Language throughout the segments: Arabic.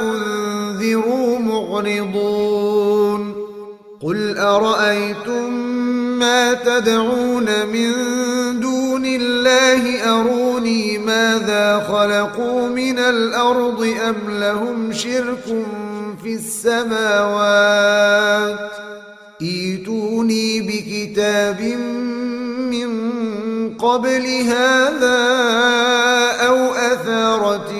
أنذروا معرضون قل أرأيتم ما تدعون من دون الله؟ أروني ماذا خلقوا من الأرض أم لهم شرك في السماوات؟ إيتوني بكتاب من قبل هذا أو أثارة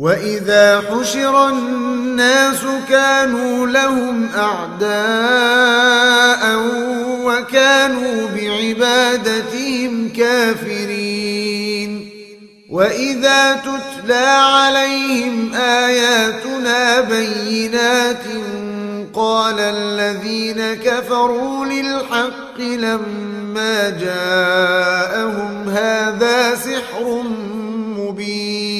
وإذا حشر الناس كانوا لهم أعداء وكانوا بعبادتهم كافرين وإذا تتلى عليهم آياتنا بينات قال الذين كفروا للحق لما جاءهم هذا سحر مبين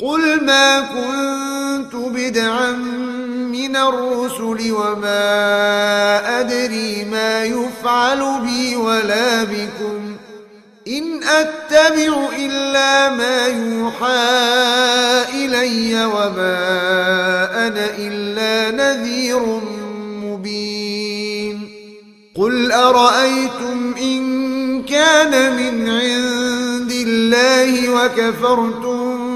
قل ما كنت بدعا من الرسل وما أدري ما يفعل بي ولا بكم إن أتبع إلا ما يوحى إلي وما أنا إلا نذير مبين قل أرأيتم إن كان من عند الله وكفرتم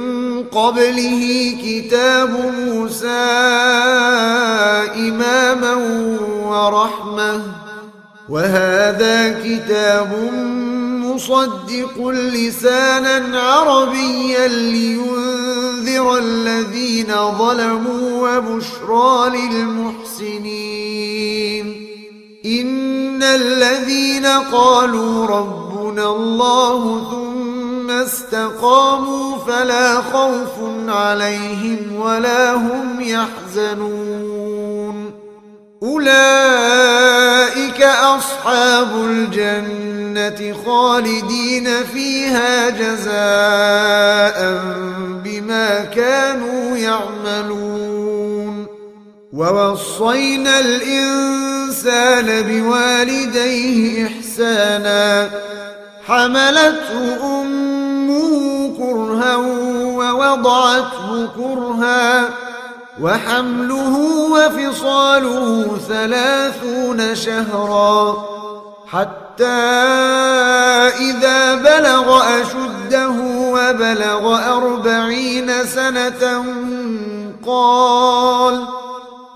قبله كتاب موسى إماما ورحمة. وهذا كتاب مصدق لسانا عربيا لينذر الذين ظلموا وبشرى للمحسنين. إن الذين قالوا ربنا الله ثم استقاموا فلا خوف عليهم ولا هم يحزنون. أولئك أصحاب الجنة خالدين فيها جزاء بما كانوا يعملون. ووصينا الإنسان بوالديه إحسانا. حملته أمه كرها ووضعته كرها وحمله وفصاله ثلاثون شهرا حتى إذا بلغ أشده وبلغ أربعين سنة قال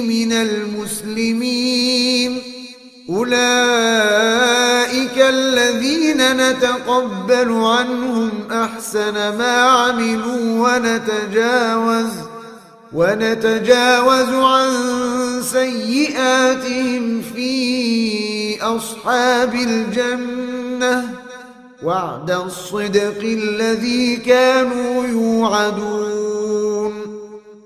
من المسلمين. أولئك الذين نتقبل عنهم أحسن ما عملوا ونتجاوز ونتجاوز عن سيئاتهم في أصحاب الجنة. وعد الصدق الذي كانوا يوعدون.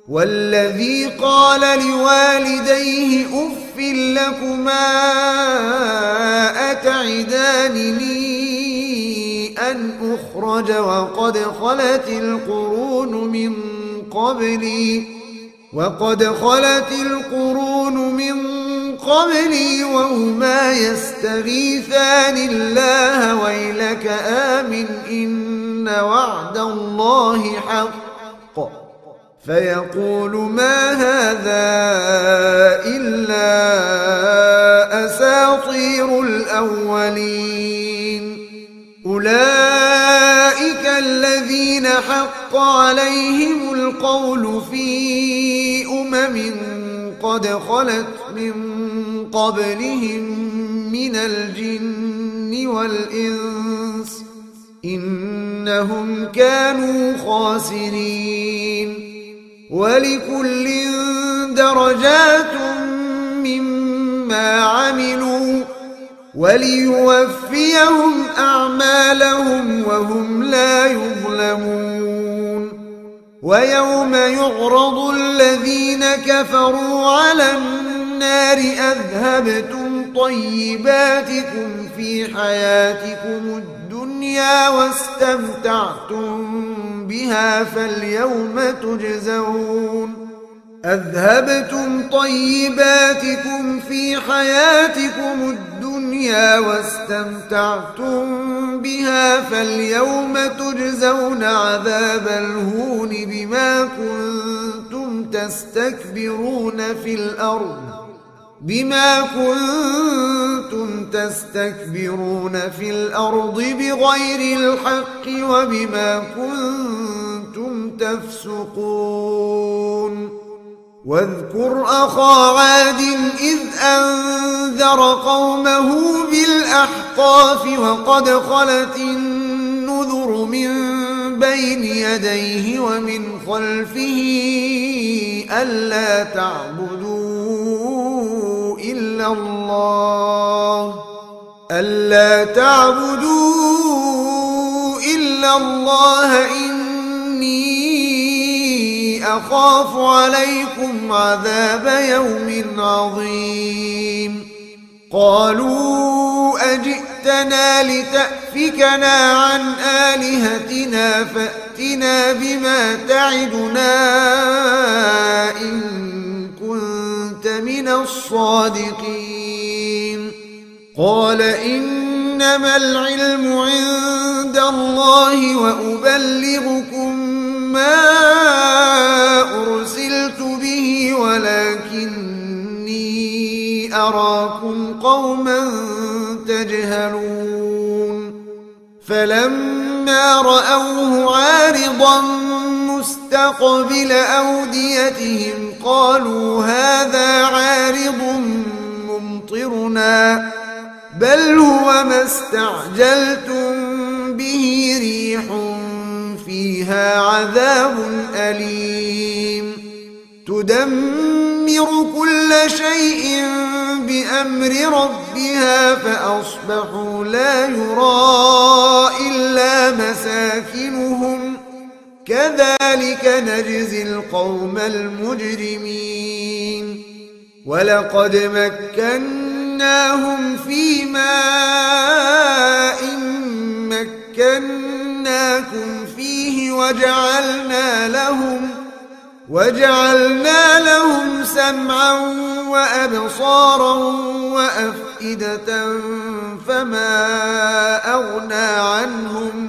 والذي قال لوالديه أف لكما أتعدانني أن أخرج وقد خلت القرون من قبلي وقد خلت القرون من قبلي وهما يستغيثان الله ويلك آمن إن وعد الله حق فيقول ما هذا إلا أساطير الأولين. أولئك الذين حق عليهم القول في أمم قد خلت من قبلهم من الجن والإنس إنهم كانوا خاسرين. ولكل درجات مما عملوا وليوفيهم أعمالهم وهم لا يظلمون. ويوم يعرض الذين كفروا على النار أذهبتم طيباتكم في حياتكم الدنيا واستمتعتم بها فاليوم تجزون. أذهبتم طيباتكم في حياتكم الدنيا واستمتعتم بها فاليوم تجزون عذاب الهون بما كنتم تستكبرون في الأرض. بما كنتم تستكبرون في الأرض بغير الحق وبما كنتم تفسقون. واذكر أخا عاد إذ أنذر قومه بالأحقاف وقد خلت النذر من بين يديه ومن خلفه ألا تعبدوا إلا الله ألا تعبدوا إلا الله إني أخاف عليكم عذاب يوم عظيم. قالوا أجئتنا لتأفكنا عن آلهتنا فأتنا بما تعدنا إن كنت من الصادقين. قال إنما العلم عند الله وأبلغكم ما أرسلت به ولكني أراكم قوما تجهلون. فلما رأوه عارضا مستقبل أوديتهم قالوا هذا عارض ممطرنا بل هو ما استعجلتم به ريح فيها عذاب أليم. تدمر كل شيء بأمر ربها فأصبحوا لا يرى إلا مساكنهم. كذلك نجزي القوم المجرمين. ولقد مكناهم في ماء مكناكم فيه وجعلنا لهم وجعلنا لهم سمعا وأبصارا وأفئدة فما أغنى عنهم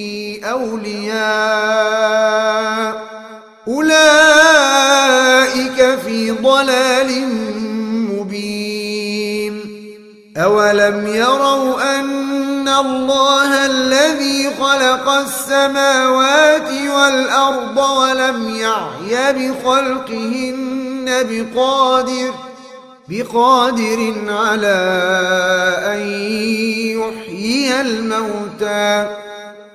أولياء. أولئك في ضلال مبين. أولم يروا أن الله الذي خلق السماوات والأرض ولم يعي بخلقهن بقادر بقادر على أن يحيي الموتى.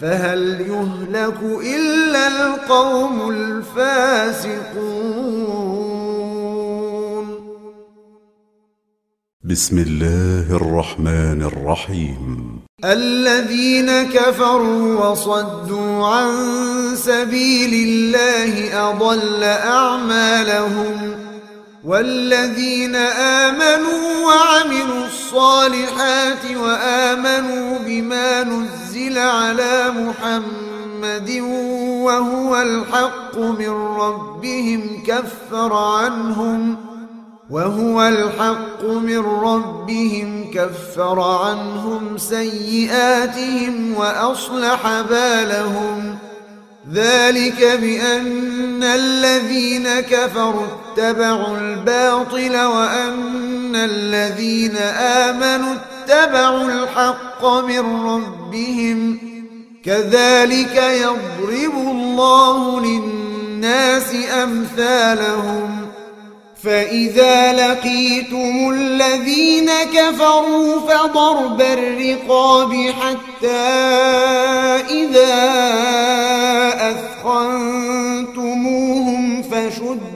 فهل يهلك إلا القوم الفاسقون؟ بسم الله الرحمن الرحيم. الذين كفروا وصدوا عن سبيل الله أضل أعمالهم والذين آمنوا وعملوا الصالحات وآمنوا بما نزل على محمد وهو الحق من ربهم كفر عنهم وهو الحق من ربهم كفر عنهم سيئاتهم وأصلح بالهم ذلك بأن الذين كفروا اتبعوا الباطل وأن الذين آمنوا اتبعوا الحق من ربهم كذلك يضرب الله للناس أمثالهم فإذا لقيتم الذين كفروا فضرب الرقاب حتى إذا أثخنتموهم فشدوا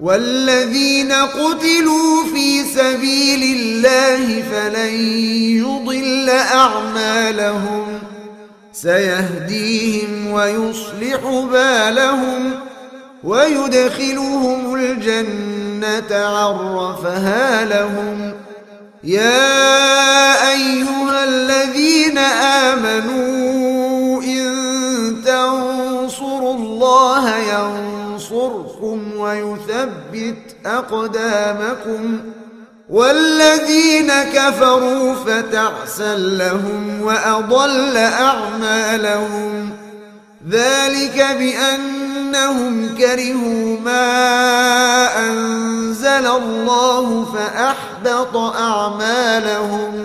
والذين قتلوا في سبيل الله فلن يضل أعمالهم. سيهديهم ويصلح بالهم ويدخلهم الجنة عرفها لهم. يا أيها الذين آمنوا إن تنصروا الله ينصركم ويثبت أقدامكم والذين كفروا فتعسا لهم وأضل أعمالهم ذلك بأنهم كرهوا ما أنزل الله فأحبط أعمالهم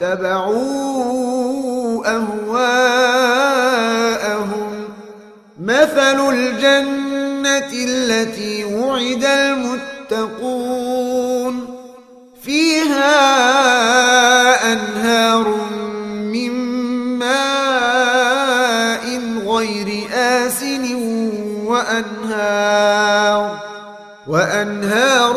واتبعوا أهواءهم. مثل الجنة التي وعد المتقون. فيها أنهار من ماء غير آسن وأنهار وأنهار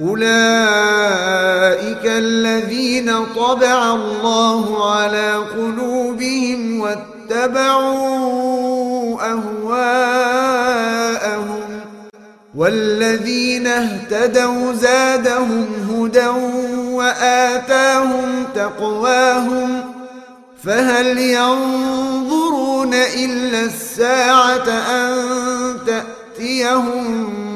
أولئك الذين طبع الله على قلوبهم واتبعوا أهواءهم والذين اهتدوا زادهم هدى وآتاهم تقواهم فهل ينظرون إلا الساعة أن تأتيهم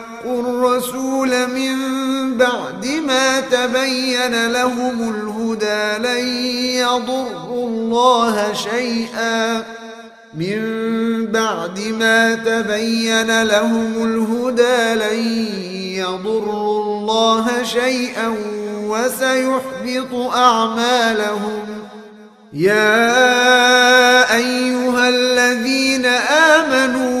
الرسول من بعد ما تبين لهم الهدى لن يضروا الله شيئا. من بعد ما تبين لهم الهدى لن يضروا الله شيئا وسيحبط أعمالهم. يا أيها الذين آمنوا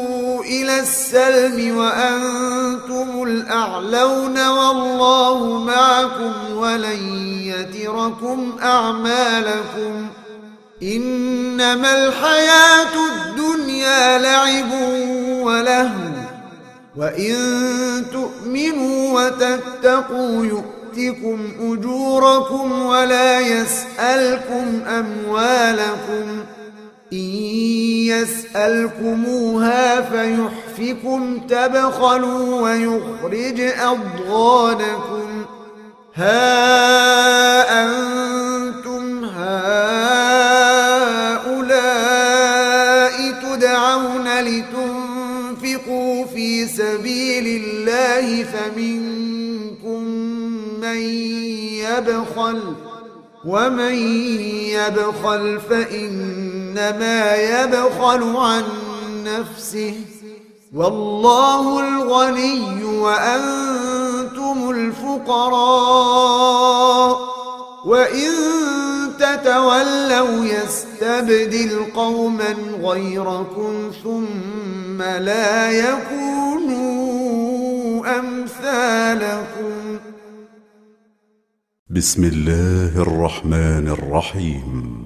إلى السلم وأنتم الأعلون والله معكم ولن يتركم أعمالكم إنما الحياة الدنيا لعب ولهو وإن تؤمنوا وتتقوا يؤتكم أجوركم ولا يسألكم أموالكم إن يسألكموها فيحفكم تبخلوا ويخرج أضغانكم. ها أنتم هؤلاء تدعون لتنفقوا في سبيل الله فمنكم من يبخل ومن يبخل فإنما يبخل عن نفسه. والله الغني وأنتم الفقراء. وإن تتولوا يستبدل قوما غيركم ثم لا يكونوا أمثالكم. بسم الله الرحمن الرحيم.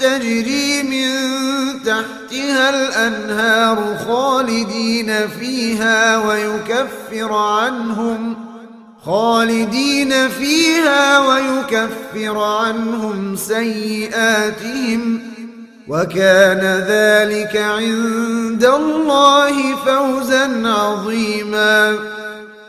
تجري من تحتها الأنهار خالدين فيها ويكفر عنهم خالدين فيها ويكفر عنهم سيئاتهم وكان ذلك عند الله فوزا عظيما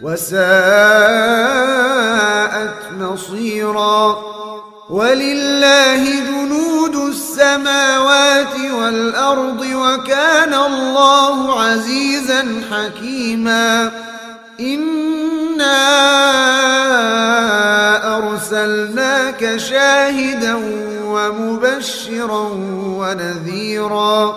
وساءت مصيرا ولله جنود السماوات والأرض وكان الله عزيزا حكيما إنا أرسلناك شاهدا ومبشرا ونذيرا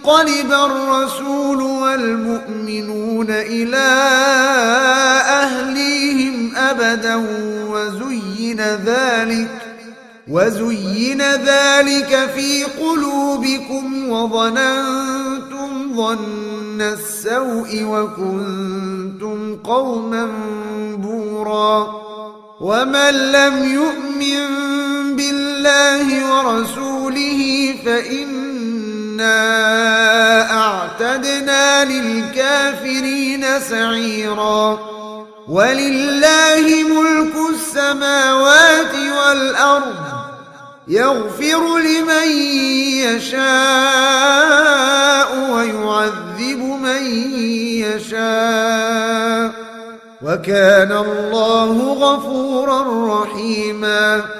ينقلب الرسول والمؤمنون إلى أهليهم أبدا وزين ذلك وزين ذلك في قلوبكم وظننتم ظن السوء وكنتم قوما بورا. ومن لم يؤمن بالله ورسوله فإنا أعتدنا للكافرين سعيرا ولله ملك السماوات والأرض يغفر لمن يشاء ويعذب من يشاء وكان الله غفورا رحيما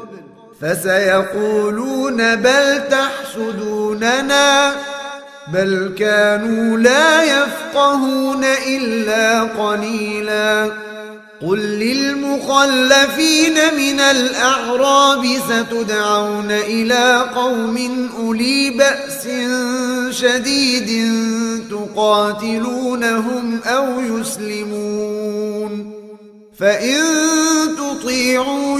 فسيقولون بل تحسدوننا بل كانوا لا يفقهون إلا قليلاً قل للمخلفين من الأعراب ستدعون إلى قوم أولي بأس شديد تقاتلونهم أو يسلمون فإن تطيعوا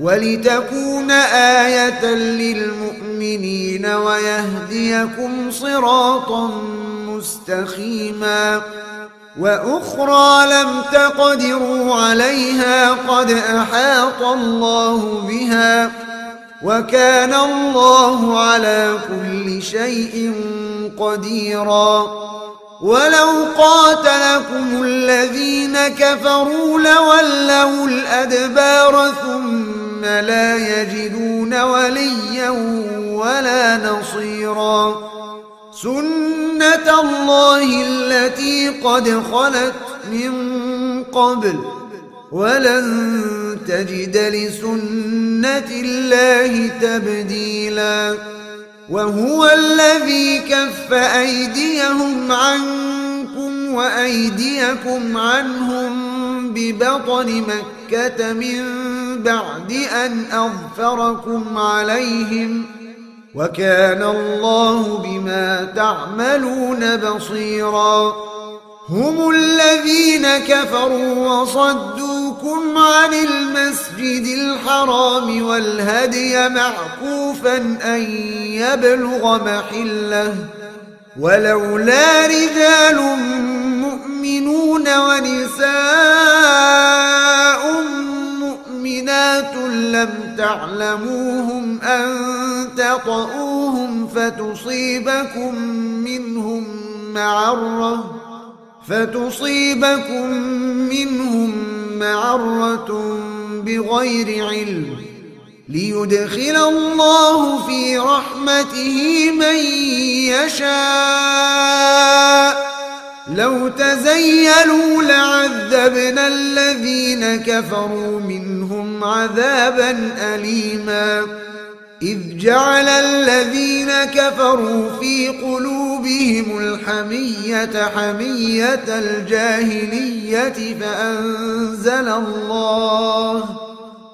ولتكون آية للمؤمنين ويهديكم صراطا مستقيما وأخرى لم تقدروا عليها قد أحاط الله بها وكان الله على كل شيء قديرا ولو قاتلكم الذين كفروا لولوا الأدبار ثم لا يجدون وليا ولا نصيرا. سنة الله التي قد خلت من قبل. ولن تجد لسنة الله تبديلا. وهو الذي كف أيديهم عنكم وأيديكم عنهم. ببطن مكة من بعد أن أظفركم عليهم وكان الله بما تعملون بصيرا. هم الذين كفروا وصدوكم عن المسجد الحرام والهدي معكوفا أن يبلغ محلة ولولا رجال مؤمنون ونساء مؤمنات لم تعلموهم أن تطؤوهم فتصيبكم منهم معرة فتصيبكم منهم معرة بغير علم. ليدخل الله في رحمته من يشاء. لو تزيلوا لعذبنا الذين كفروا منهم عذابا أليما. إذ جعل الذين كفروا في قلوبهم الحمية حمية الجاهلية فأنزل الله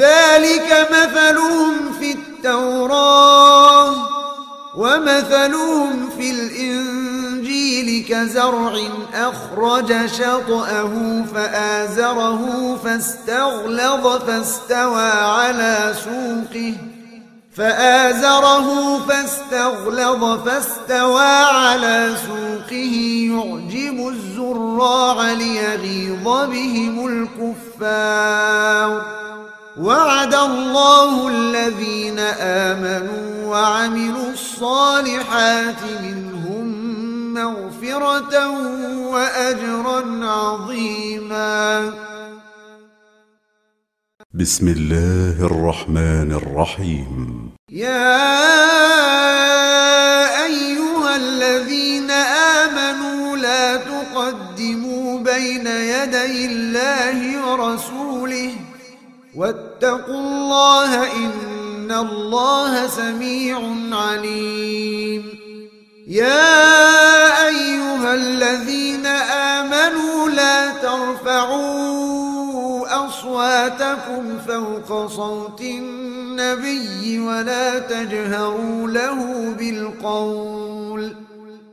ذلك مثلهم في التوراة ومثلهم في الإنجيل كزرع أخرج شطأه فآزره فاستغلظ فاستوى على سوقه فآزره فاستغلظ فاستوى على سوقه يعجب الزراع ليغيظ بهم الكفار وعد الله الذين آمنوا وعملوا الصالحات منهم مغفرة وأجرا عظيما. بسم الله الرحمن الرحيم. يا أيها الذين آمنوا لا تقدموا بين يدي الله ورسوله واتقوا الله إن الله سميع عليم. يا أيها الذين آمنوا لا ترفعوا أصواتكم فوق صوت النبي ولا تجهروا له بالقول.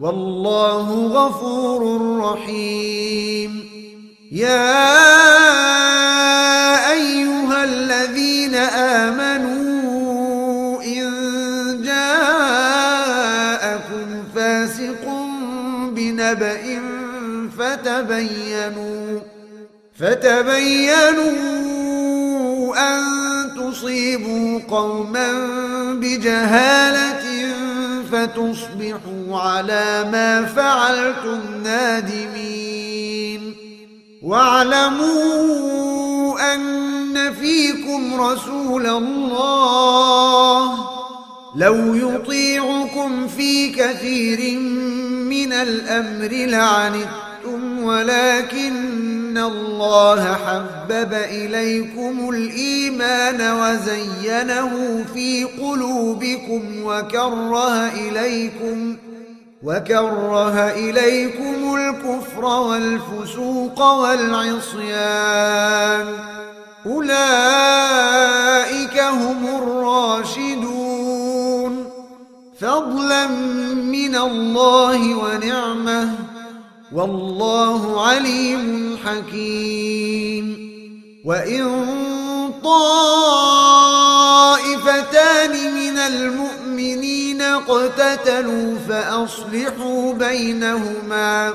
والله غفور رحيم. يا أيها الذين آمنوا إن جاءكم فاسق بنبأ فتبينوا فتبينوا أن تصيبوا قوما بجهالة فتصبحوا على ما فعلتم نادمين واعلموا أن فيكم رسول الله لو يطيعكم في كثير من الأمر لعنتم ولكن الله حبب إليكم الإيمان وزينه في قلوبكم وكره إليكم وكره إليكم الكفر والفسوق والعصيان أولئك هم الراشدون فضلا من الله ونعمة والله عليم حكيم. وإن طائفتان من المؤمنين اقتتلوا فأصلحوا بينهما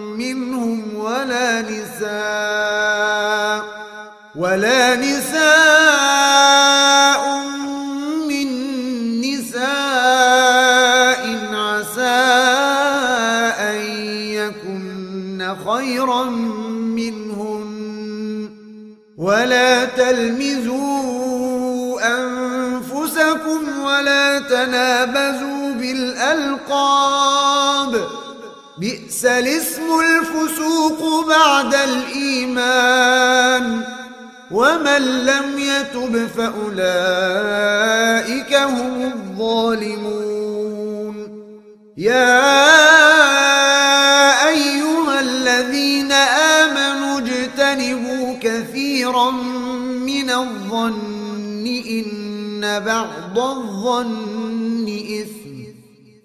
منهم ولا نساء ولا نساء من نساء عسى أن يكن خيرا منهن. ولا تلمزوا أنفسكم ولا تنابزوا بالألقاب بئس الفسوق بعد الإيمان ومن لم يتب فأولئك هم الظالمون. يا أيها الذين آمنوا اجتنبوا كثيرا من الظن إن بعض الظن إثم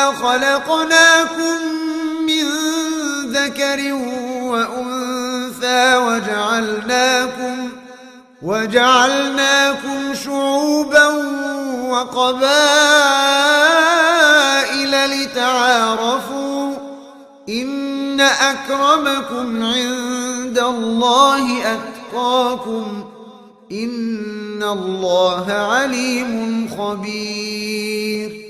إنا خلقناكم من ذكر وأنثى وجعلناكم وجعلناكم شعوبا وقبائل لتعارفوا إن أكرمكم عند الله أتقاكم إن الله عليم خبير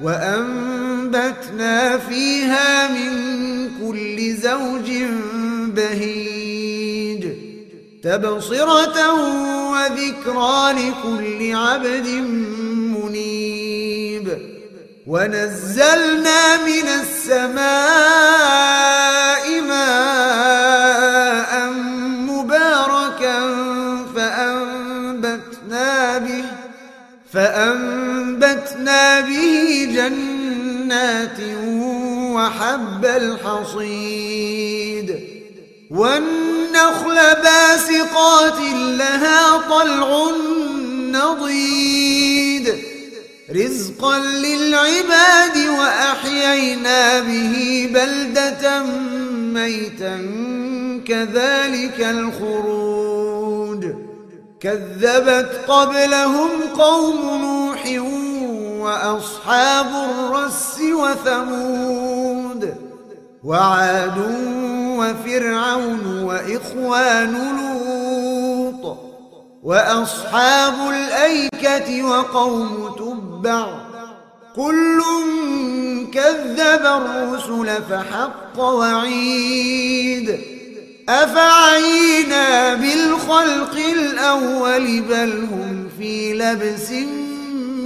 وأنبتنا فيها من كل زوج بهيج تبصرة وذكرى لكل عبد منيب ونزلنا من السماء جنات وحب الحصيد والنخل باسقات لها طلع نضيد رزقا للعباد وأحيينا به بلدة ميتا كذلك الخروج كذبت قبلهم قوم نوح وأصحاب الرس وثمود وعاد وفرعون وإخوان لوط وأصحاب الأيكة وقوم تبع كل كذب الرسل فحق وعيد أفعينا بالخلق الأول بل هم في لبس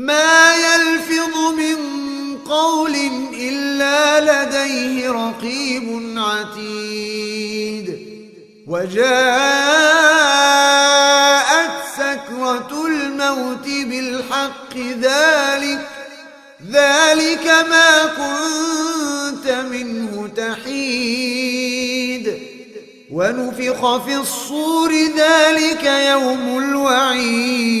ما يلفظ من قول إلا لديه رقيب عتيد. وجاءت سكرة الموت بالحق ذلك ذلك ما كنت منه تحيد. ونفخ في الصور ذلك يوم الوعيد.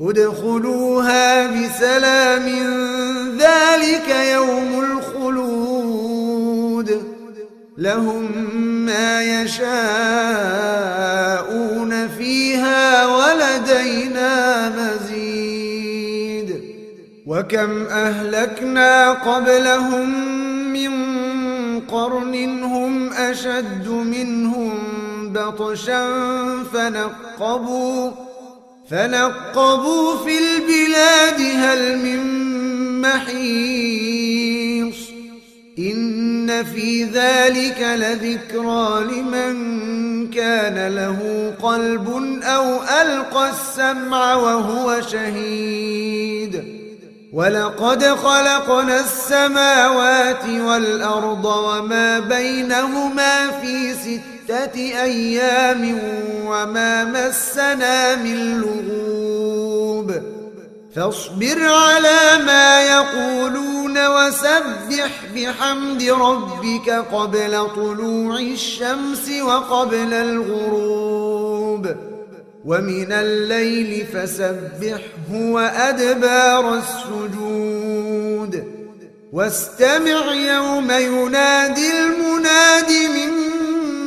ادخلوها بسلام ذلك يوم الخلود. لهم ما يشاءون فيها ولدينا مزيد. وكم أهلكنا قبلهم من قرن هم أشد منهم بطشا فنقبوا فنقبوا في البلاد هل من محيص إن في ذلك لذكرى لمن كان له قلب أو ألقى السمع وهو شهيد. ولقد خلقنا السماوات والأرض وما بينهما في ست ستة أيام وما مسنا من لغوب. فاصبر على ما يقولون وسبح بحمد ربك قبل طلوع الشمس وقبل الغروب. ومن الليل فسبحه وأدبار السجود. واستمع يوم ينادي المناد من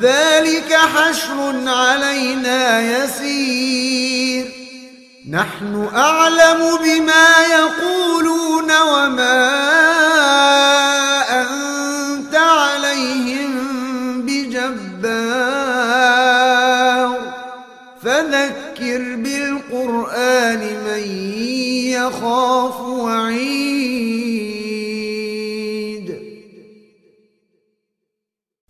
ذلك حشر علينا يسير. نحن أعلم بما يقولون وما أنت عليهم بجبار. فذكر بالقرآن من يخاف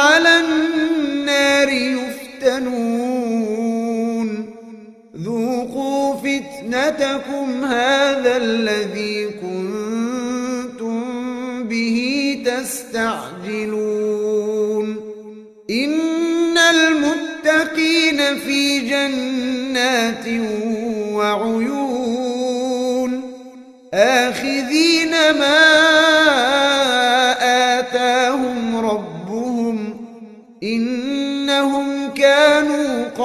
على النار يفتنون. ذوقوا فتنتكم هذا الذي كنتم به تستعجلون. إن المتقين في جنات وعيون. آخذين ما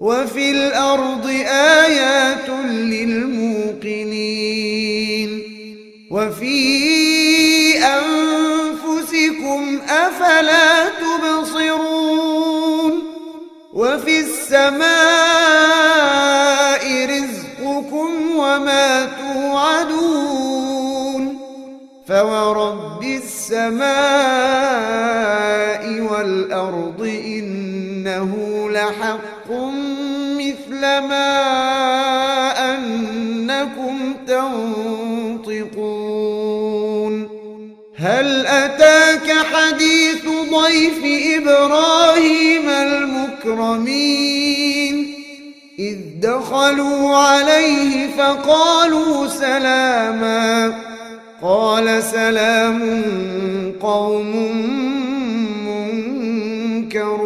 وفي الأرض آيات للموقنين وفي أنفسكم أفلا تبصرون وفي السماء رزقكم وما توعدون فورب السماء والأرض إنه لحق مثل ما أنكم تنطقون. هل أتاك حديث ضيف إبراهيم المكرمين؟ إذ دخلوا عليه فقالوا سلاما. قال سلام قوم منكرون.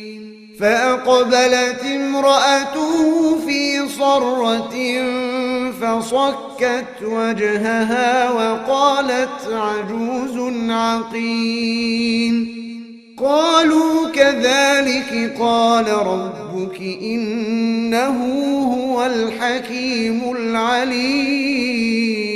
فأقبلت امرأته في صرة فصكت وجهها وقالت عجوز عقيم. قالوا كذلك قال ربك إنه هو الحكيم العليم.